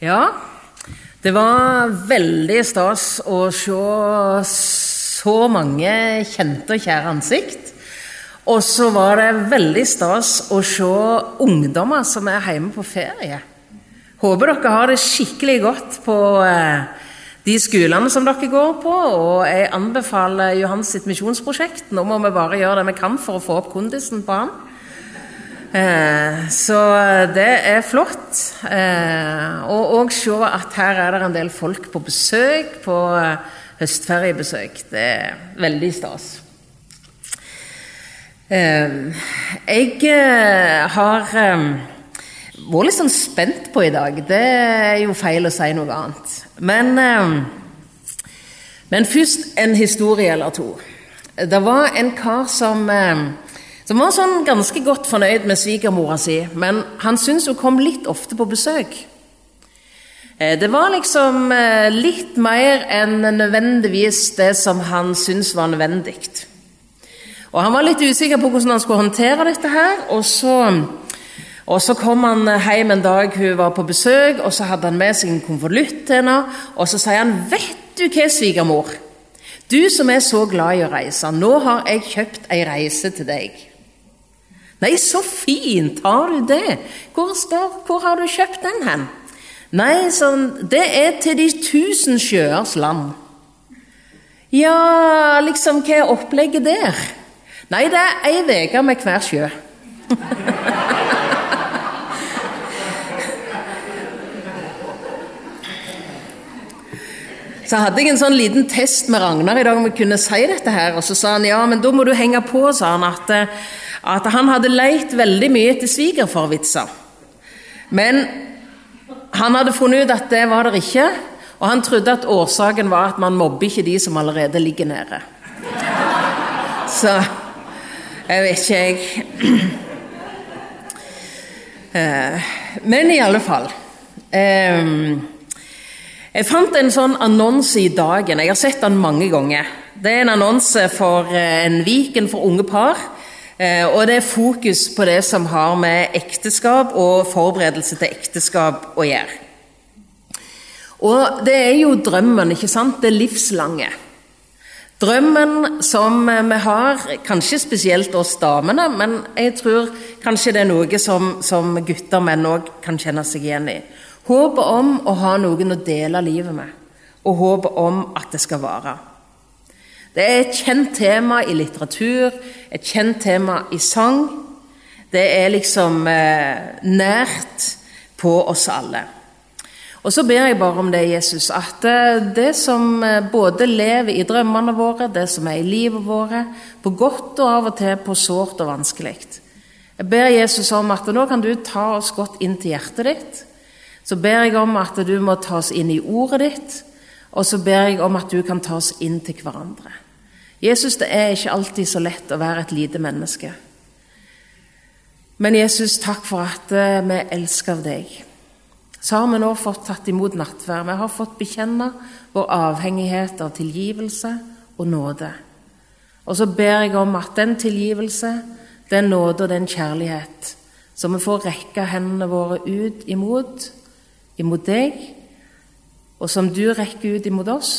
Ja, det var veldig stas å se så mange kjente og kjære ansikt. Og så var det veldig stas å se ungdommer som er hjemme på ferie. Håper dere har det skikkelig godt på eh, de skolene som dere går på. Og jeg anbefaler Johans sitt misjonsprosjekt. Nå må vi bare gjøre det vi kan for å få opp kondisen på han. Eh, så det er flott. Eh, og òg se at her er det en del folk på besøk, på eh, høstferiebesøk. Det er veldig stas. Jeg har vært litt sånn spent på i dag. Det er jo feil å si noe annet. Men, men først en historie eller to. Det var en kar som som var sånn ganske godt fornøyd med svigermora si, men han syntes hun kom litt ofte på besøk. Eh, det var liksom eh, litt mer enn nødvendigvis det som han syntes var nødvendig. Og Han var litt usikker på hvordan han skulle håndtere dette her. Og så, og så kom han hjem en dag hun var på besøk, og så hadde han med seg en konvolutt til henne. Og så sier han 'Vet du hva, svigermor? Du som er så glad i å reise, nå har jeg kjøpt ei reise til deg.' Nei, så fint! Har du det? Hvor, spør, hvor har du kjøpt den hen? Nei, sånn, det er til de tusen sjøers land. Ja, liksom, hva er opplegget der? Nei, det er ei uke med hver sjø. Så hadde jeg en sånn liten test med Ragnar i dag om vi kunne si dette her. Og så sa han ja, men da må du henge på, sa han, at eh, at han hadde leit veldig mye etter svigerfarvitser. Men han hadde funnet ut at det var det ikke, og han trodde at årsaken var at man mobber ikke de som allerede ligger nede. Så jeg vet ikke, jeg. Eh, men i alle fall eh, Jeg fant en sånn annonse i Dagen. Jeg har sett den mange ganger. Det er en annonse for eh, en Viken for unge par og det er fokus på det som har med ekteskap og forberedelse til ekteskap å gjøre. Og det er jo drømmen, ikke sant? Det livslange. Drømmen som vi har, kanskje spesielt oss damene, men jeg tror kanskje det er noe som, som gutter menn òg kan kjenne seg igjen i. Håpet om å ha noen å dele livet med, og håpet om at det skal vare. Det er et kjent tema i litteratur, et kjent tema i sang. Det er liksom eh, nært på oss alle. Og så ber jeg bare om det, Jesus, at eh, det som eh, både lever i drømmene våre, det som er i livet våre, på godt og av og til på sårt og vanskelig Jeg ber Jesus om at nå kan du ta oss godt inn til hjertet ditt. Så ber jeg om at du må ta oss inn i ordet ditt. Og så ber jeg om at du kan ta oss inn til hverandre. Jesus, det er ikke alltid så lett å være et lite menneske. Men Jesus, takk for at eh, vi elsker av deg. Så har vi nå fått tatt imot nattverd. Vi har fått bekjenne vår avhengighet av tilgivelse og nåde. Og så ber jeg om at den tilgivelse, den nåde og den kjærlighet, som vi får rekke hendene våre ut imot, imot deg, og som du rekker ut imot oss.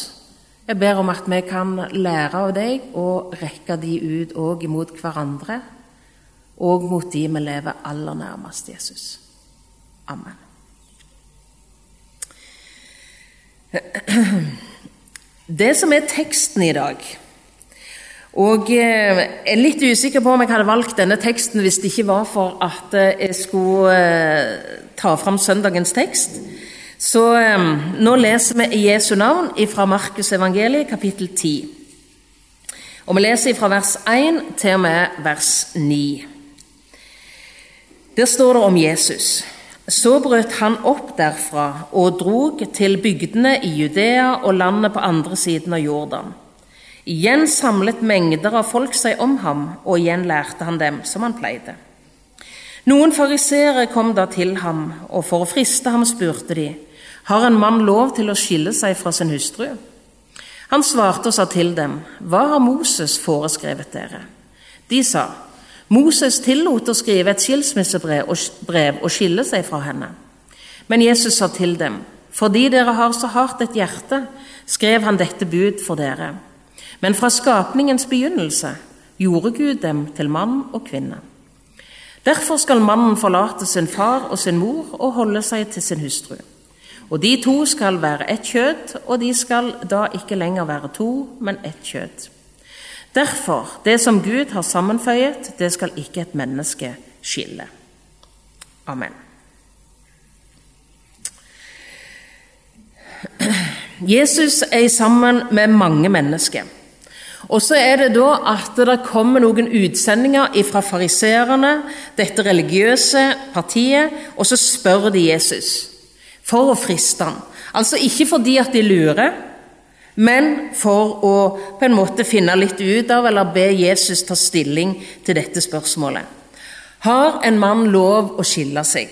Jeg ber om at vi kan lære av deg og rekke de ut òg imot hverandre og mot de vi lever aller nærmest Jesus. Amen. Det som er teksten i dag og Jeg er litt usikker på om jeg hadde valgt denne teksten hvis det ikke var for at jeg skulle eh, ta fram søndagens tekst. Så eh, nå leser vi Jesu navn fra Markus evangeliet, kapittel 10. Og vi leser fra vers 1 til og med vers 9. Der står det om Jesus. Så brøt han opp derfra og drog til bygdene i Judea og landet på andre siden av Jordan. Igjen samlet mengder av folk seg om ham, og igjen lærte han dem som han pleide. Noen fariseere kom da til ham, og for å friste ham spurte de:" Har en mann lov til å skille seg fra sin hustru? Han svarte og sa til dem, Hva har Moses foreskrevet dere? De sa, Moses tillot å skrive et skilsmissebrev og skille seg fra henne. Men Jesus sa til dem, fordi dere har så hardt et hjerte, skrev han dette bud for dere. Men fra skapningens begynnelse gjorde Gud dem til mann og kvinne. Derfor skal mannen forlate sin far og sin mor og holde seg til sin hustru. Og de to skal være ett kjøtt, og de skal da ikke lenger være to, men ett kjøtt. Derfor, det som Gud har sammenføyet, det skal ikke et menneske skille. Amen. Jesus er sammen med mange mennesker. Og så er det da at det kommer noen utsendinger fra fariseerne, dette religiøse partiet, og så spør de Jesus for å friste ham. Altså ikke fordi at de lurer, men for å på en måte finne litt ut av eller be Jesus ta stilling til dette spørsmålet. Har en mann lov å skille seg?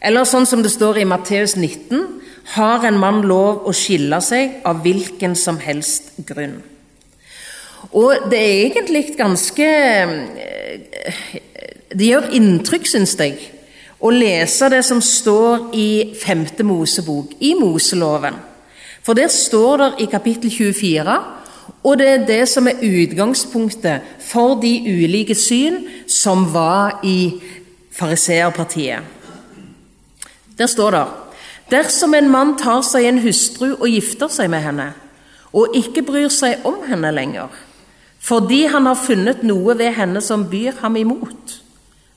Eller sånn som det står i Matteus 19, har en mann lov å skille seg av hvilken som helst grunn. Og det er egentlig ganske eh, Det gjør inntrykk, syns jeg, å lese det som står i 5. Mosebok, i Moseloven. For der står det i kapittel 24, og det er det som er utgangspunktet for de ulike syn som var i fariseerpartiet. Der står det Dersom en mann tar seg en hustru og gifter seg med henne, og ikke bryr seg om henne lenger, fordi han har funnet noe ved henne som byr ham imot,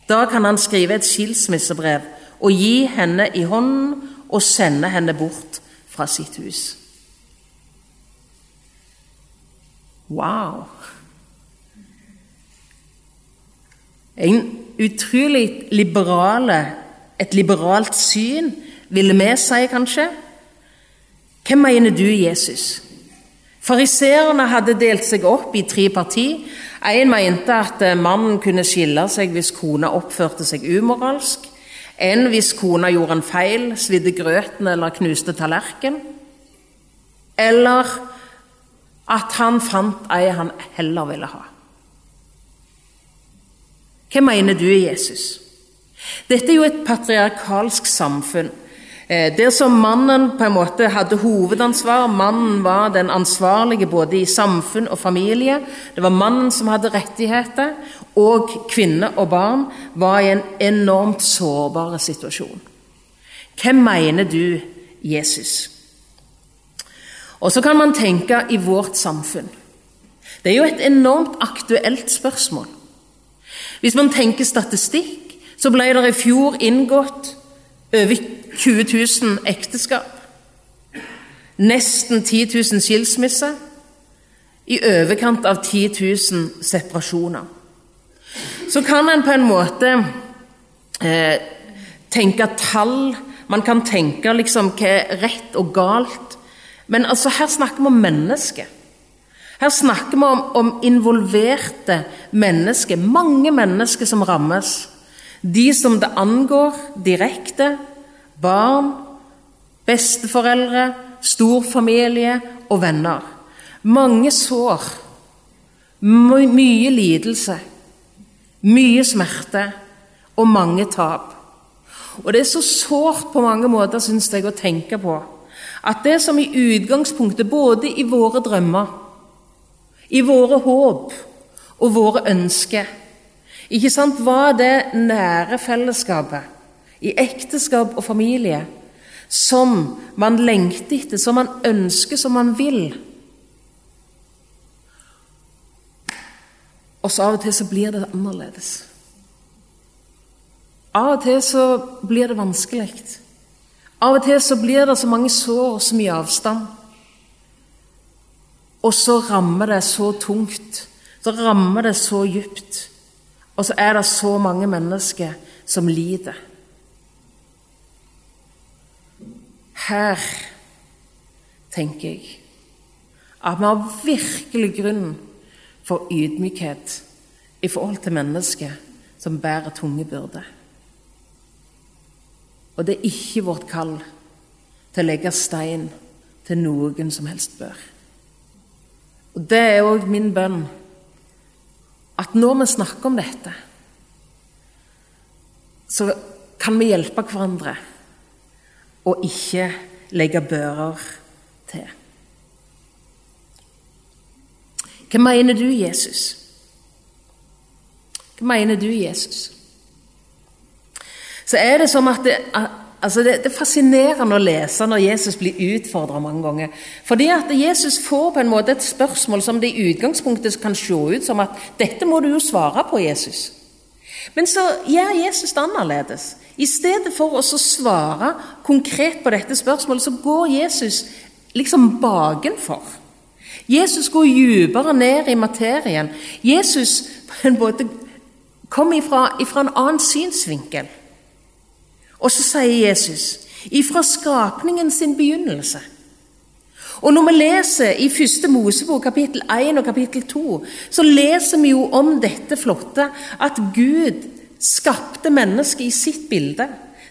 da kan han skrive et skilsmissebrev og gi henne i hånden og sende henne bort fra sitt hus. Wow! En utrolig liberale, et liberalt syn ville vi si, kanskje. Hva mener du, Jesus? Fariseerne hadde delt seg opp i tre partier. En mente at mannen kunne skille seg hvis kona oppførte seg umoralsk. En hvis kona gjorde en feil, svidde grøten eller knuste tallerken. Eller at han fant ei han heller ville ha. Hva mener du, Jesus? Dette er jo et patriarkalsk samfunn. Eh, der som mannen på en måte hadde hovedansvar, mannen var den ansvarlige både i samfunn og familie, det var mannen som hadde rettigheter, og kvinner og barn var i en enormt sårbar situasjon. Hvem mener du, Jesus? Og så kan man tenke i vårt samfunn. Det er jo et enormt aktuelt spørsmål. Hvis man tenker statistikk, så ble det i fjor inngått over 20 000 ekteskap. Nesten 10 000 skilsmisser. I overkant av 10 000 separasjoner. Så kan en på en måte eh, tenke tall, man kan tenke liksom hva er rett og galt. Men altså, her snakker vi om mennesker. Her snakker vi om, om involverte mennesker, mange mennesker som rammes. De som det angår direkte, barn, besteforeldre, storfamilie og venner. Mange sår, mye lidelse, mye smerte og mange tap. Og det er så sårt på mange måter, syns jeg, å tenke på at det som i utgangspunktet, både i våre drømmer, i våre håp og våre ønsker, ikke sant, var det nære fellesskapet i ekteskap og familie som man lengter etter, som man ønsker, som man vil. Og så av og til så blir det annerledes. Av og til så blir det vanskelig. Av og til så blir det så mange sår og så mye avstand. Og så rammer det så tungt. Så rammer det så djupt. Og så er det så mange mennesker som lider. Her tenker jeg at vi har virkelig grunn for ydmykhet i forhold til mennesker som bærer tunge byrder. Og det er ikke vårt kall til å legge stein til noen som helst bør. Og Det er òg min bønn at når vi snakker om dette, så kan vi hjelpe hverandre og ikke legge bører til. Hva mener du, Jesus? Hva mener du, Jesus? Så er det som at det, altså det, det er fascinerende å lese når Jesus blir utfordra mange ganger. Fordi at Jesus får på en måte et spørsmål som det i utgangspunktet kan se ut som at dette må du jo svare på, Jesus. Men så gjør Jesus det annerledes. I stedet for å svare konkret på dette spørsmålet, så går Jesus liksom bakenfor. Jesus går dypere ned i materien. Jesus på en måte kom ifra, ifra en annen synsvinkel. Og så sier Jesus ifra skapningen sin begynnelse. Og Når vi leser i første Mosebok kapittel 1 og kapittel 2, så leser vi jo om dette flotte at Gud skapte mennesket i sitt bilde.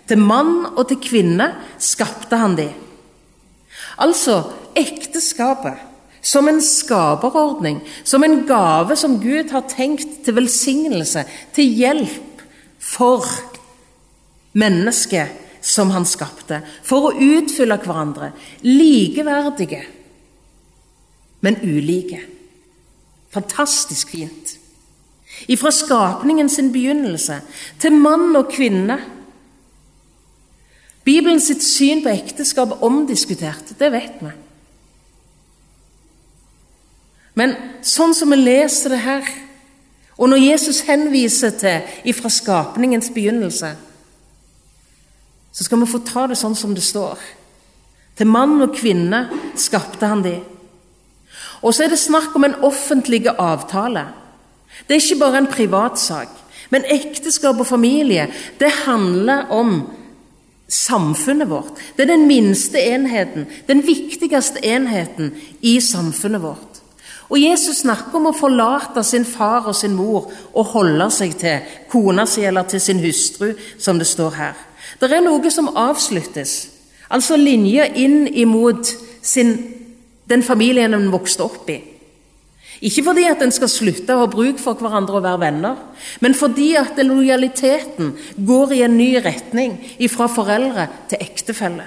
Til mann og til kvinne skapte han de. Altså ekteskapet som en skaperordning, som en gave som Gud har tenkt til velsignelse, til hjelp for mennesket som han skapte, for å utfylle hverandre. Likeverdige, men ulike. Fantastisk fint. Ifra skapningen sin begynnelse til mann og kvinne. Bibelen sitt syn på ekteskap er omdiskutert, det vet vi. Men sånn som vi leser det her, og når Jesus henviser til ifra skapningens begynnelse, så skal vi få ta det sånn som det står. Til mann og kvinne skapte han de. Og så er det snakk om en offentlig avtale. Det er ikke bare en privatsak. Men ekteskap og familie, det handler om samfunnet vårt. Det er den minste enheten, den viktigste enheten i samfunnet vårt. Og Jesus snakker om å forlate sin far og sin mor og holde seg til kona si eller til sin hustru, som det står her. Det er noe som avsluttes, altså linja inn imot sin, den familien en vokste opp i. Ikke fordi at en skal slutte å ha bruk for hverandre og være venner, men fordi at lojaliteten går i en ny retning fra foreldre til ektefelle.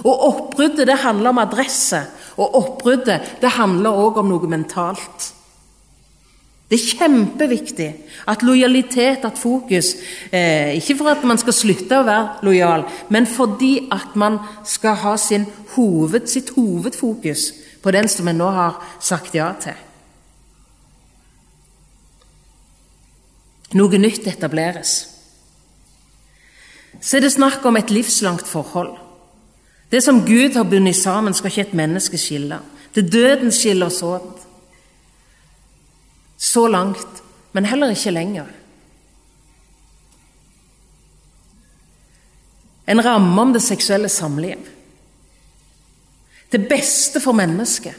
Og Oppbruddet det handler om adresse, og oppbruddet det handler òg om noe mentalt. Det er kjempeviktig at lojalitet, at fokus eh, Ikke for at man skal slutte å være lojal, men fordi at man skal ha hoved, sitt hovedfokus på den som en nå har sagt ja til. Noe nytt etableres. Så er det snakk om et livslangt forhold. Det som Gud har bundet sammen, skal ikke et menneske skille. Til døden skiller oss åt. Så langt, men heller ikke lenger. En ramme om det seksuelle samliv. Det beste for mennesket.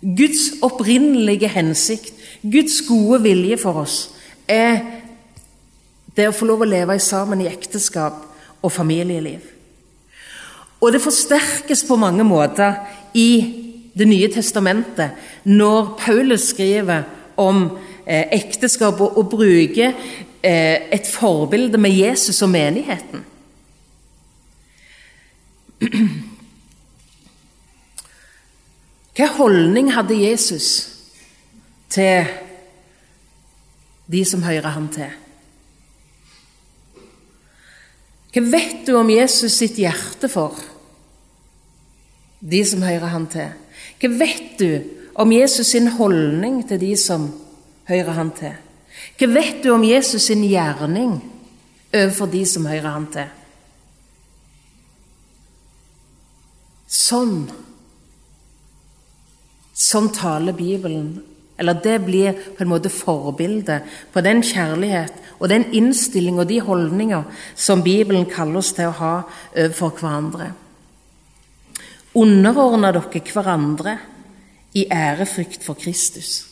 Guds opprinnelige hensikt, Guds gode vilje for oss, er det å få lov å leve sammen i ekteskap og familieliv. Og det forsterkes på mange måter i Det nye testamentet når Paulus skriver om eh, ekteskap og, og bruker eh, et forbilde med Jesus og menigheten. Hva holdning hadde Jesus til de som hører ham til? Hva vet du om Jesus sitt hjerte for de som hører han til? Hva vet du om Jesus sin holdning til de som hører han til? Hva vet du om Jesus sin gjerning overfor de som hører han til? Sånn Sånn taler Bibelen eller det blir på en måte forbildet på den kjærlighet og den innstilling og de holdninger som Bibelen kaller oss til å ha overfor hverandre. Underordna dere hverandre i ærefrykt for Kristus.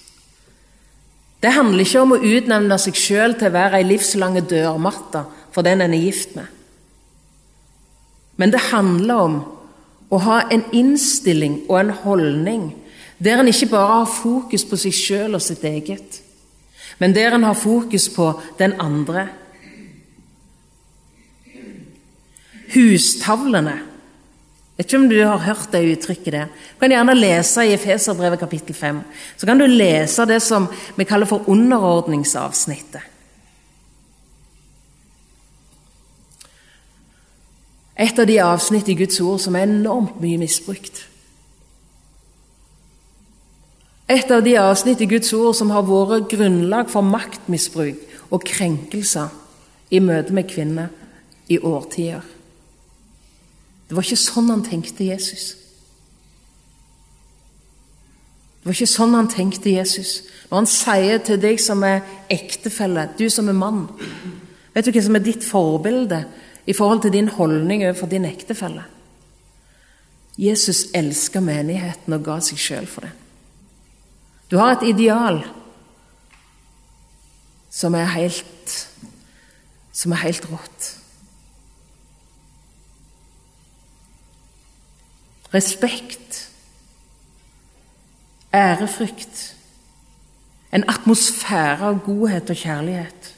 Det handler ikke om å utnevne seg sjøl til å være ei livslange dørmatte for den en er gift med. Men det handler om å ha en innstilling og en holdning der en ikke bare har fokus på seg sjøl og sitt eget, men der en har fokus på den andre. Hustavlene. Vet ikke om du har hørt det uttrykket der. Du kan gjerne lese i Efeserbrevet kapittel 5. Så kan du lese det som vi kaller for underordningsavsnittet. Et av de avsnitt i Guds ord som er enormt mye misbrukt. Et av de avsnitt i Guds ord som har vært grunnlag for maktmisbruk og krenkelser i møte med kvinner i årtier. Det var ikke sånn han tenkte Jesus. Det var ikke sånn han tenkte Jesus. Når han sier til deg som er ektefelle, du som er mann Vet du hva som er ditt forbilde i forhold til din holdning overfor din ektefelle? Jesus elsker menigheten og ga seg sjøl for det. Du har et ideal som er helt, som er helt rått. respekt, ærefrykt, en atmosfære av godhet og kjærlighet.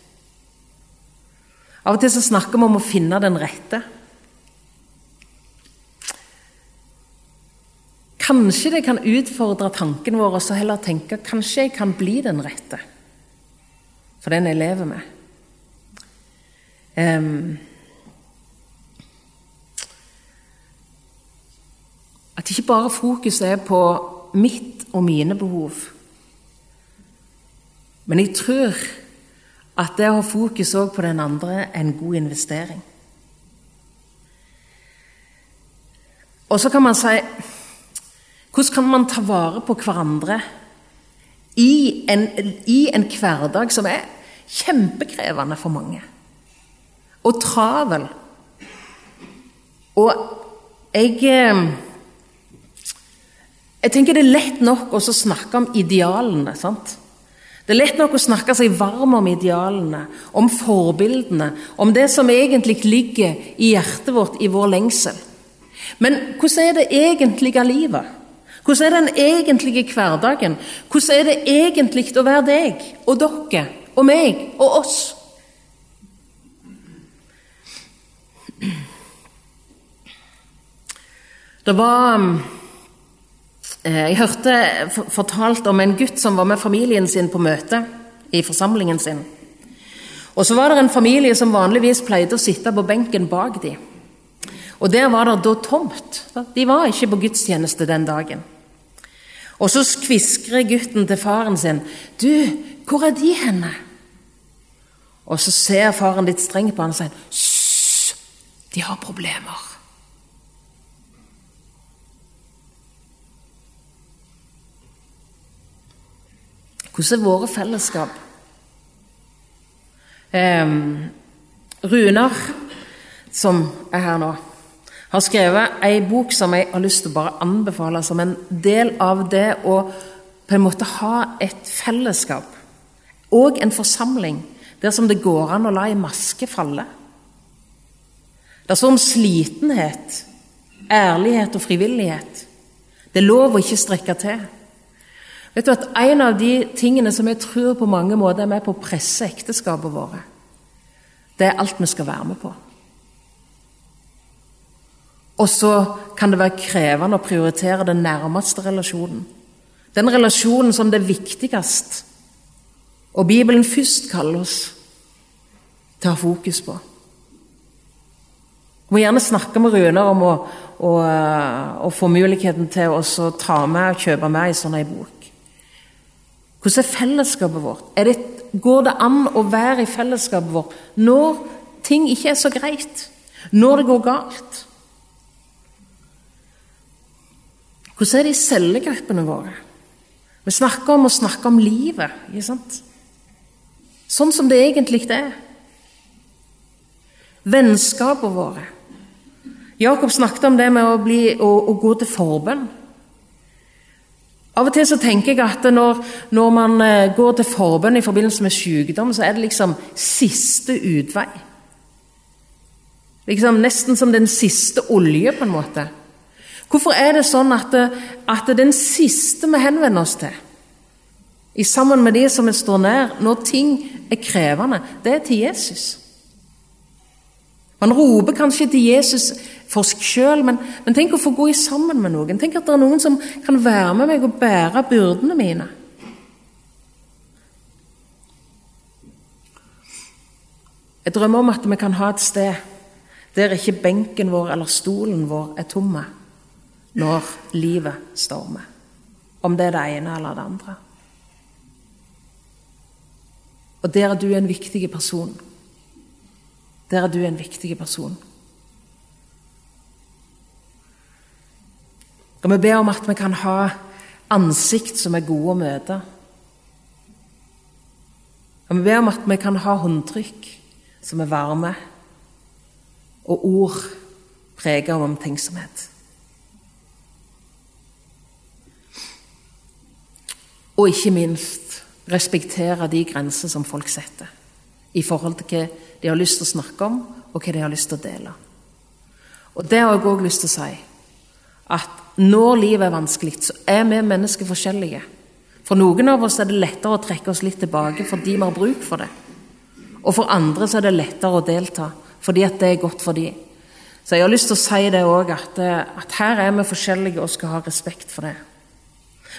Av og til så snakker vi om å finne den rette. Kanskje det kan utfordre tanken vår og så heller tenke kanskje jeg kan bli den rette for den jeg lever med. Um, At ikke bare fokuset er på mitt og mine behov. Men jeg tror at det å ha fokus òg på den andre er en god investering. Og så kan man si Hvordan kan man ta vare på hverandre i en, i en hverdag som er kjempekrevende for mange? Og travel. Og jeg eh, jeg tenker Det er lett nok å snakke om idealene. sant? Det er lett nok å snakke seg varm om idealene, om forbildene, om det som egentlig ligger i hjertet vårt, i vår lengsel. Men hvordan er det egentlige livet? Hvordan er den egentlige hverdagen? Hvordan er det egentlig å være deg og dere og meg og oss? Det var Eh, jeg hørte fortalt om en gutt som var med familien sin på møte i forsamlingen sin. Og så var det en familie som vanligvis pleide å sitte på benken bak dem. Og der var det da tomt. De var ikke på gudstjeneste den dagen. Og så skviskrer gutten til faren sin. 'Du, hvor er de henne?' Og så ser faren litt strengt på han og sier, 'Hysj, de har problemer'. Hvordan er våre fellesskap? Eh, Runar, som er her nå, har skrevet ei bok som jeg har lyst til å bare anbefale som en del av det å på en måte ha et fellesskap og en forsamling der som det går an å la ei maske falle. Det står om slitenhet, ærlighet og frivillighet. Det er lov å ikke strekke til. Vet du at En av de tingene som jeg tror på mange måter er med på å presse ekteskapet våre, det er alt vi skal være med på. Og så kan det være krevende å prioritere den nærmeste relasjonen. Den relasjonen som det er viktigst. Og Bibelen først kaller oss til å ha fokus på. Vi må gjerne snakke med Runar om å, å, å, få muligheten til å ta med og kjøpe med ei sånn bok. Hvordan er fellesskapet vårt? Er det, går det an å være i fellesskapet vårt når ting ikke er så greit? Når det går galt? Hvordan er det i cellegruppene våre? Vi snakker om å snakke om livet, ikke sant? Sånn som det egentlig er. Vennskapene våre. Jakob snakket om det med å, bli, å, å gå til forbønn. Av og til så tenker jeg at når, når man eh, går til forbønn i forbindelse med sykdom, så er det liksom siste utvei. Liksom Nesten som den siste olje, på en måte. Hvorfor er det sånn at, det, at den siste vi henvender oss til, i sammen med de som vi står nær, når ting er krevende, det er til Jesus? Man roper kanskje til Jesus for seg sjøl, men, men, tenk å få gå i sammen med noen. Tenk at det er noen som kan være med meg og bære byrdene mine. Jeg drømmer om at vi kan ha et sted der ikke benken vår eller stolen vår er tomme når livet stormer. Om det er det ene eller det andre. Og der er du en viktig person. Der er du en viktig person. Og vi ber om at vi kan ha ansikt som er gode å møte. Og vi ber om at vi kan ha håndtrykk som er varme, og ord preget av omtenksomhet. Og ikke minst respektere de grenser som folk setter i forhold til hva de har lyst til å snakke om, og hva de har lyst til å dele. Og Det har jeg òg lyst til å si. At når livet er vanskelig, så er vi mennesker forskjellige. For noen av oss er det lettere å trekke oss litt tilbake fordi vi har bruk for det. Og for andre så er det lettere å delta fordi at det er godt for dem. Så jeg har lyst til å si det òg, at, at her er vi forskjellige og skal ha respekt for det.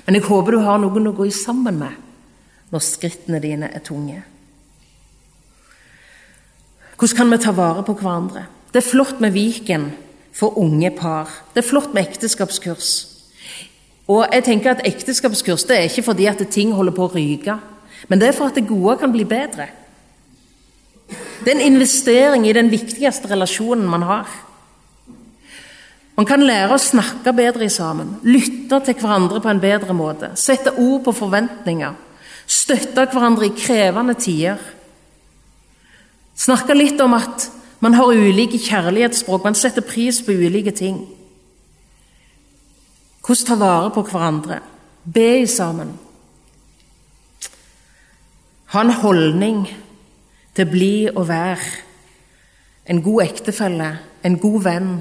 Men jeg håper du har noen å gå sammen med når skrittene dine er tunge. Hvordan kan vi ta vare på hverandre? Det er flott med Viken for unge par. Det er flott med ekteskapskurs. Og jeg tenker at Ekteskapskurs det er ikke fordi at ting holder på å ryke, men det er for at det gode kan bli bedre. Det er en investering i den viktigste relasjonen man har. Man kan lære å snakke bedre sammen, lytte til hverandre på en bedre måte, sette ord på forventninger, støtte hverandre i krevende tider. Snakke litt om at man har ulike kjærlighetsspråk, man setter pris på ulike ting. Hvordan ta vare på hverandre, be sammen. Ha en holdning til å bli og være en god ektefelle, en god venn,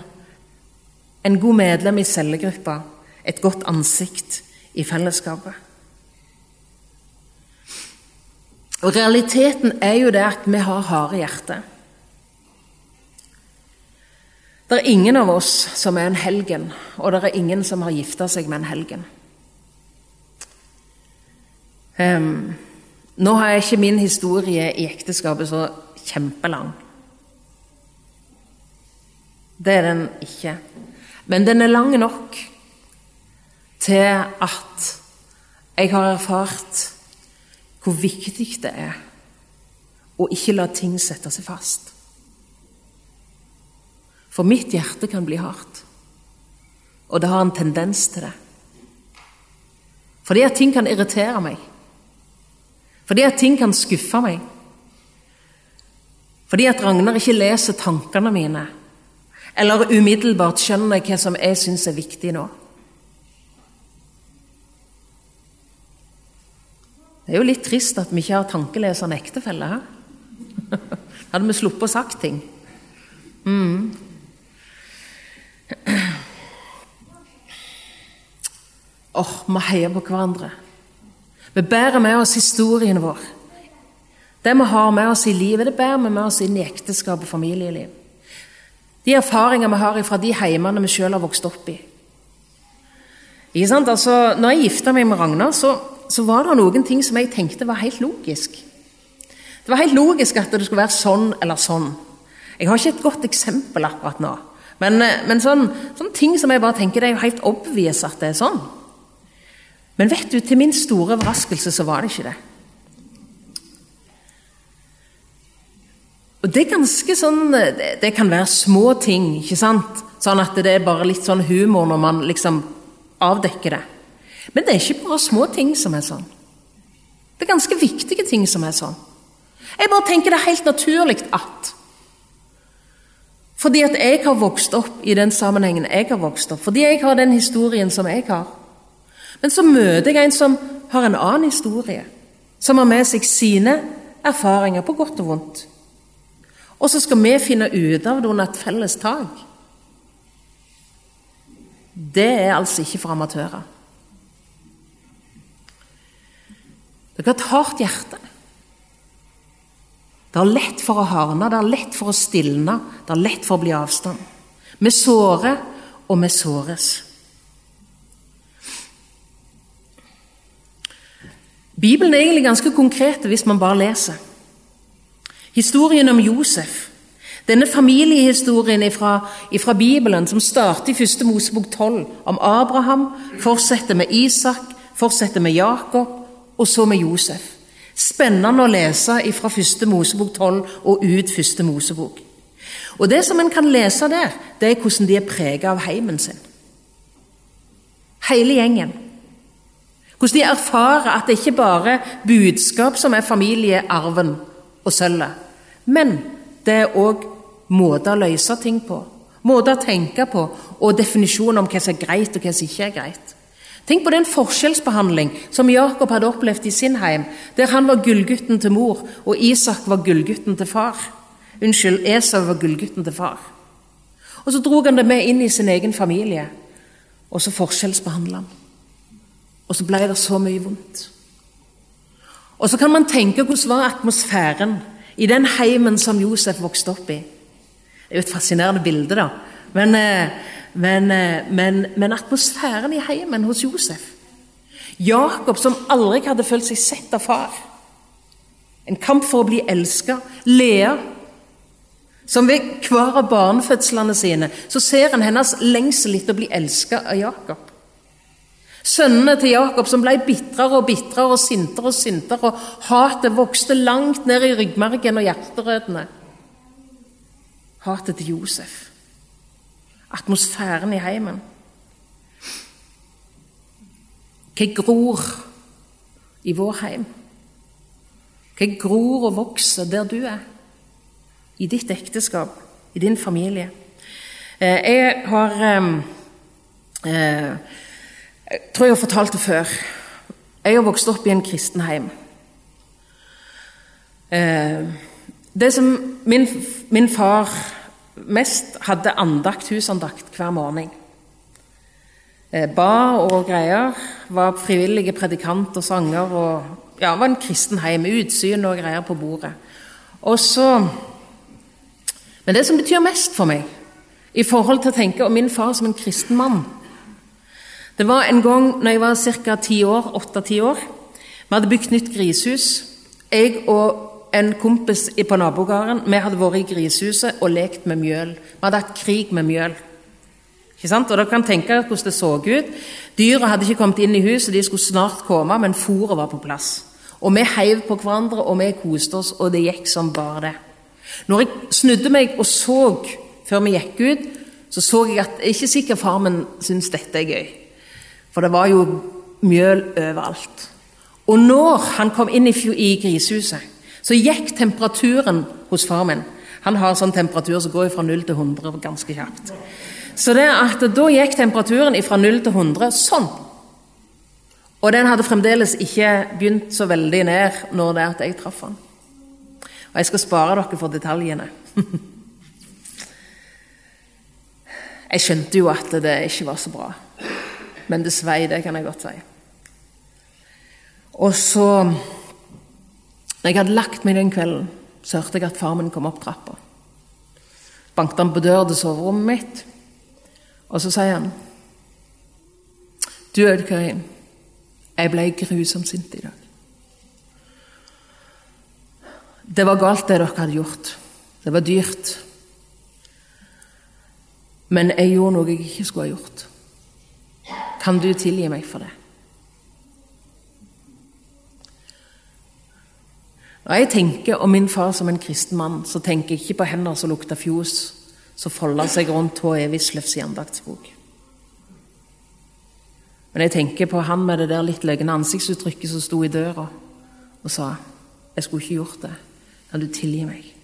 en god medlem i cellegruppa, et godt ansikt i fellesskapet. Og Realiteten er jo det at vi har harde hjerter. Det er ingen av oss som er en helgen, og det er ingen som har gifta seg med en helgen. Um, nå har jeg ikke min historie i ekteskapet så kjempelang. Det er den ikke. Men den er lang nok til at jeg har erfart hvor viktig det er å ikke la ting sette seg fast. For mitt hjerte kan bli hardt, og det har en tendens til det. Fordi at ting kan irritere meg. Fordi at ting kan skuffe meg. Fordi at Ragnar ikke leser tankene mine, eller umiddelbart skjønner hva som jeg syns er viktig nå. Det er jo litt trist at vi ikke har tankelesende ektefelle her. Hadde vi sluppet å sagt ting. Mm. Åh, oh, vi heier på hverandre. Vi bærer med oss historien vår. Det vi har med oss i livet, det bærer vi med oss inn i ekteskap og familieliv. De erfaringer vi har fra de heimene vi sjøl har vokst opp i. Ikke sant? Altså, når jeg gifta meg med Ragnar, så så var det noen ting som jeg tenkte var helt logisk. Det var helt logisk at det skulle være sånn eller sånn. Jeg har ikke et godt eksempel akkurat nå. Men, eh, men sånne, sånn ting som jeg bare tenker, det er jo helt obvious at det er sånn. Men vet du, til min store overraskelse så var det ikke det. Og det er ganske sånn Det, kan være små ting, ikke sant? Sånn at det er bare litt sånn humor når man liksom avdekker det. Men det er ikke bare små ting som er sånn. Det er ganske viktige ting som er sånn. Jeg bare tenker det er helt naturlig at Fordi at jeg har vokst opp i den sammenhengen jeg har vokst opp, fordi jeg har den historien som jeg har. Men så møter jeg en som har en annen historie, som har med seg sine erfaringer på godt og vondt. Og så skal vi finne ut av det under et felles tak. Det er altså ikke for amatører. Dere har et hardt hjerte. Det er lett for å hardne, det er lett for å stilne, det er lett for å bli avstand. Vi sårer, og vi såres. Bibelen er egentlig ganske konkret hvis man bare leser. Historien om Josef, denne familiehistorien fra Bibelen som starter i første Mosebok 12, om Abraham, fortsetter med Isak, fortsetter med Jakob og så med Josef. Spennende å lese fra første Mosebok 12 og ut første Mosebok. Og Det som en kan lese der, det er hvordan de er preget av heimen sin. Hele gjengen. Hvordan de erfarer at det ikke bare er budskap som er familiearven og sølvet, men det er òg måter å løse ting på, måter å tenke på, og definisjoner om hva som er greit og hva som ikke er greit. Tenk på den forskjellsbehandling som Jakob hadde opplevd i sin heim, der han var gullgutten til mor, og Isak var gullgutten til far. Unnskyld, Esau var gullgutten til far. Og Så dro han det med inn i sin egen familie, og så forskjellsbehandla han. Og så ble det så mye vondt. Og så kan man tenke hvordan var atmosfæren i den heimen som Josef vokste opp i. Det er jo et fascinerende bilde, da. Men, eh, men, eh, men, men atmosfæren i heimen hos Josef Jakob, som aldri hadde følt seg sett av far. En kamp for å bli elska. Lea, som ved hver av barnefødslene sine så ser han hennes lengsel etter å bli elska av Jakob. Sønnene til Jakob som ble bitrere og bitrere og sintere og sintere, og hatet vokste langt ned i ryggmargen og hjerterøttene. Hatet til Josef. Atmosfæren i heimen. Hva gror i vår heim? Hva gror og vokser der du er? I ditt ekteskap, i din familie. Eh, jeg har eh, eh jeg tror jeg har fortalt det før. Jeg har vokst opp i en kristen heim. det som min, min, far mest hadde andakt, husandakt hver morgen. Eh, ba og greier. Var frivillige predikant og sanger. og ja, var en kristen heim. Utsyn og greier på bordet. Og så Men det som betyr mest for meg i forhold til å tenke om min far som en kristen mann, det var en gang når jeg var ca. ti år, åtte-ti år. Vi hadde bygd nytt grishus. Jeg og en kompis på nabogården vi hadde vært i grisehuset og lekt med mjøl. Vi hadde hatt krig med mjøl. Ikke sant? Og Dere kan tenke hvordan det så ut. Dyra hadde ikke kommet inn i huset, de skulle snart komme, men fôret var på plass. Og Vi heiv på hverandre, og vi koste oss, og det gikk som bare det. Når jeg snudde meg og så før vi gikk ut, så så jeg at jeg ikke sikkert far min syns dette er gøy. For det var jo mjøl overalt. Og når han kom inn i, i grisehuset, så gikk temperaturen hos far min Han har sånn temperatur som går fra 0 til 100 ganske kjapt. Så det at da gikk temperaturen fra 0 til 100 sånn. Og den hadde fremdeles ikke begynt så veldig ned når det er at jeg traff han. Og jeg skal spare dere for detaljene. jeg skjønte jo at det ikke var så bra. Men det svei, det kan jeg godt si. Og så Når jeg hadde lagt meg den kvelden, så hørte jeg at far min kom opp trappa. Banket han på døra til soverommet mitt, og så sier han Du, Aud Karin, jeg ble grusomt sint i dag. Det var galt, det dere hadde gjort. Det var dyrt. Men jeg gjorde noe jeg ikke skulle ha gjort. Kan du tilgi meg for det? Når jeg tenker om min far som en kristen mann, så tenker jeg ikke på hender som lukter fjos, som folder seg rundt H.E. Wisløffs andaktsbok. Men jeg tenker på han med det der litt løgne ansiktsuttrykket som sto i døra og sa 'Jeg skulle ikke gjort det. Kan du tilgi meg?'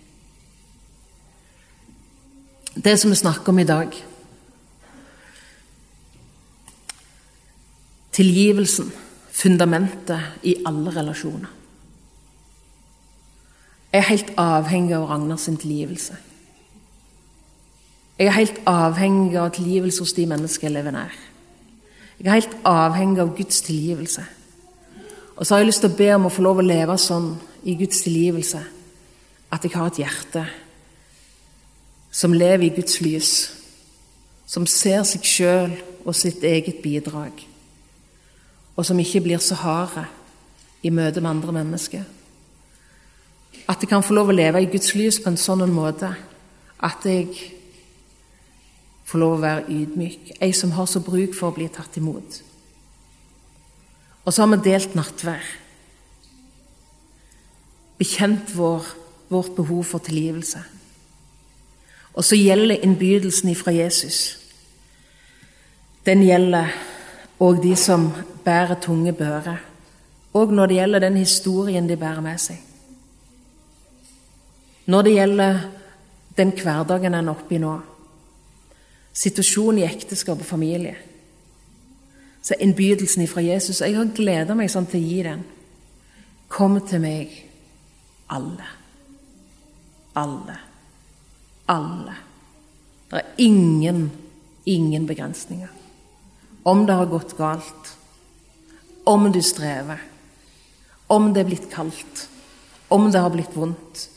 Det som vi snakker om i dag, Tilgivelsen, fundamentet i alle relasjoner. Jeg er helt avhengig av Ragnars tilgivelse. Jeg er helt avhengig av tilgivelse hos de mennesker jeg lever nær. Jeg er helt avhengig av Guds tilgivelse. Og så har jeg lyst til å be om å få lov å leve sånn i Guds tilgivelse at jeg har et hjerte som lever i Guds lys, som ser seg sjøl og sitt eget bidrag, og som ikke blir så harde i møte med andre mennesker. At jeg kan få lov å leve i Guds lys på en sånn måte at jeg får lov å være ydmyk, ei som har så bruk for å bli tatt imot. Og så har vi delt nattvær. Bekjent vår, vårt behov for tilgivelse. Og så gjelder innbydelsen ifra Jesus. Den gjelder òg de som bærer tunge bører, og når det gjelder den historien de bærer med seg. Når det gjelder den hverdagen en er oppe i nå, situasjonen i ekteskap og familie, så er innbydelsen fra Jesus Jeg har gleda meg sånn til å gi den. Kom til meg, alle. Alle. Alle. Det er ingen, ingen begrensninger. Om det har gått galt, om du strever, om det er blitt kaldt, om det har blitt vondt,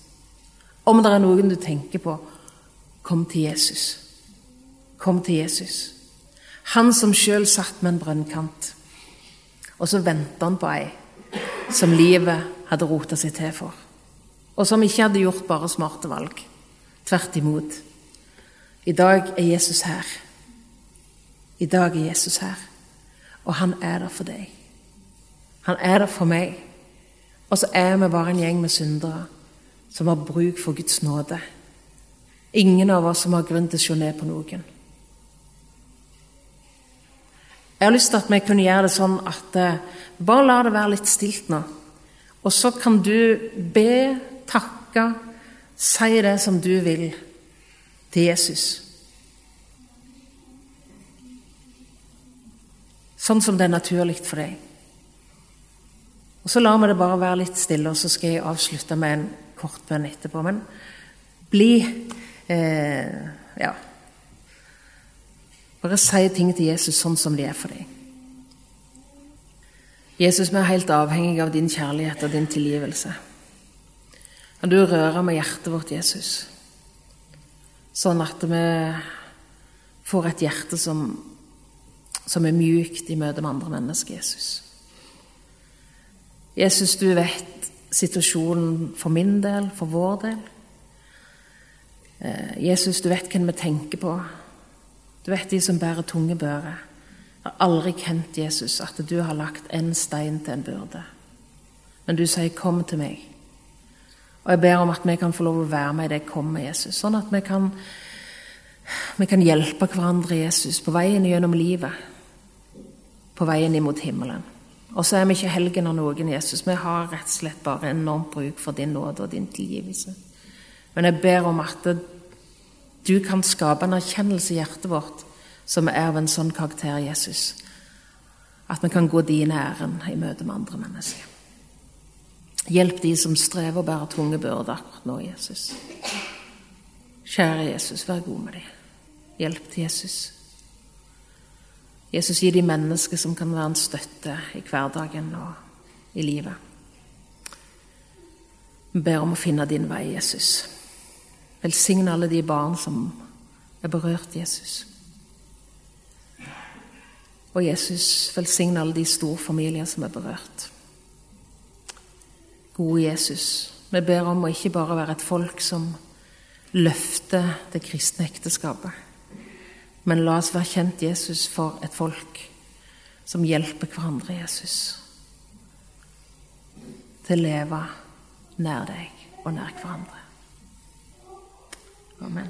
om det er noen du tenker på, kom til Jesus. Kom til Jesus. Han som sjøl satt med en brønnkant. Og så venta han på ei som livet hadde rota seg til for. Og som ikke hadde gjort bare smarte valg. Tvert imot. I dag er Jesus her. I dag er Jesus her. Og han er der for deg. Han er der for meg. Og så er vi bare en gjeng med syndere som har bruk for Guds nåde. Ingen av oss som har grunn til å se ned på noen. Jeg har lyst til at vi kunne gjøre det sånn at eh, bare la det være litt stilt nå. Og så kan du be, takke, si det som du vil til Jesus. Sånn som det er naturlig for deg. Og Så lar vi det bare være litt stille, og så skal jeg avslutte med en kort bønn etterpå. Men bli eh, Ja. Bare si ting til Jesus sånn som de er for deg. Jesus, vi er helt avhengige av din kjærlighet og din tilgivelse. Kan du røre med hjertet vårt, Jesus, sånn at vi får et hjerte som, som er mjukt i møte med andre mennesker, Jesus. Jesus, du vet situasjonen for min del, for vår del. Eh, Jesus, du vet hvem vi tenker på. Du vet de som bærer tunge bører. Jeg har aldri kjent Jesus at du har lagt en stein til en byrde. Men du sier 'kom til meg'. Og jeg ber om at vi kan få lov å være med i det 'kom med Jesus', sånn at vi kan, vi kan hjelpe hverandre, Jesus, på veien gjennom livet. På veien imot himmelen. Og så er vi ikke helgen av noen, Jesus. Vi har rett og slett bare enormt bruk for din nåde og din tilgivelse. Men jeg ber om at du kan skape en erkjennelse i hjertet vårt som er av en sånn karakter, Jesus, at vi kan gå din ærend i møte med andre mennesker. Hjelp de som strever og bærer tunge byrder akkurat nå, Jesus. Kjære Jesus, vær god med dem. Hjelp til Jesus. Jesus, gi de mennesker som kan være en støtte i hverdagen og i livet. Vi ber om å finne din vei, Jesus. Velsigne alle de barn som er berørt, Jesus. Og Jesus, velsigne alle de store familier som er berørt. Gode Jesus, vi ber om å ikke bare være et folk som løfter det kristne ekteskapet, men la oss være kjent Jesus for et folk som hjelper hverandre, Jesus, til å leve nær deg og nær hverandre. Amen.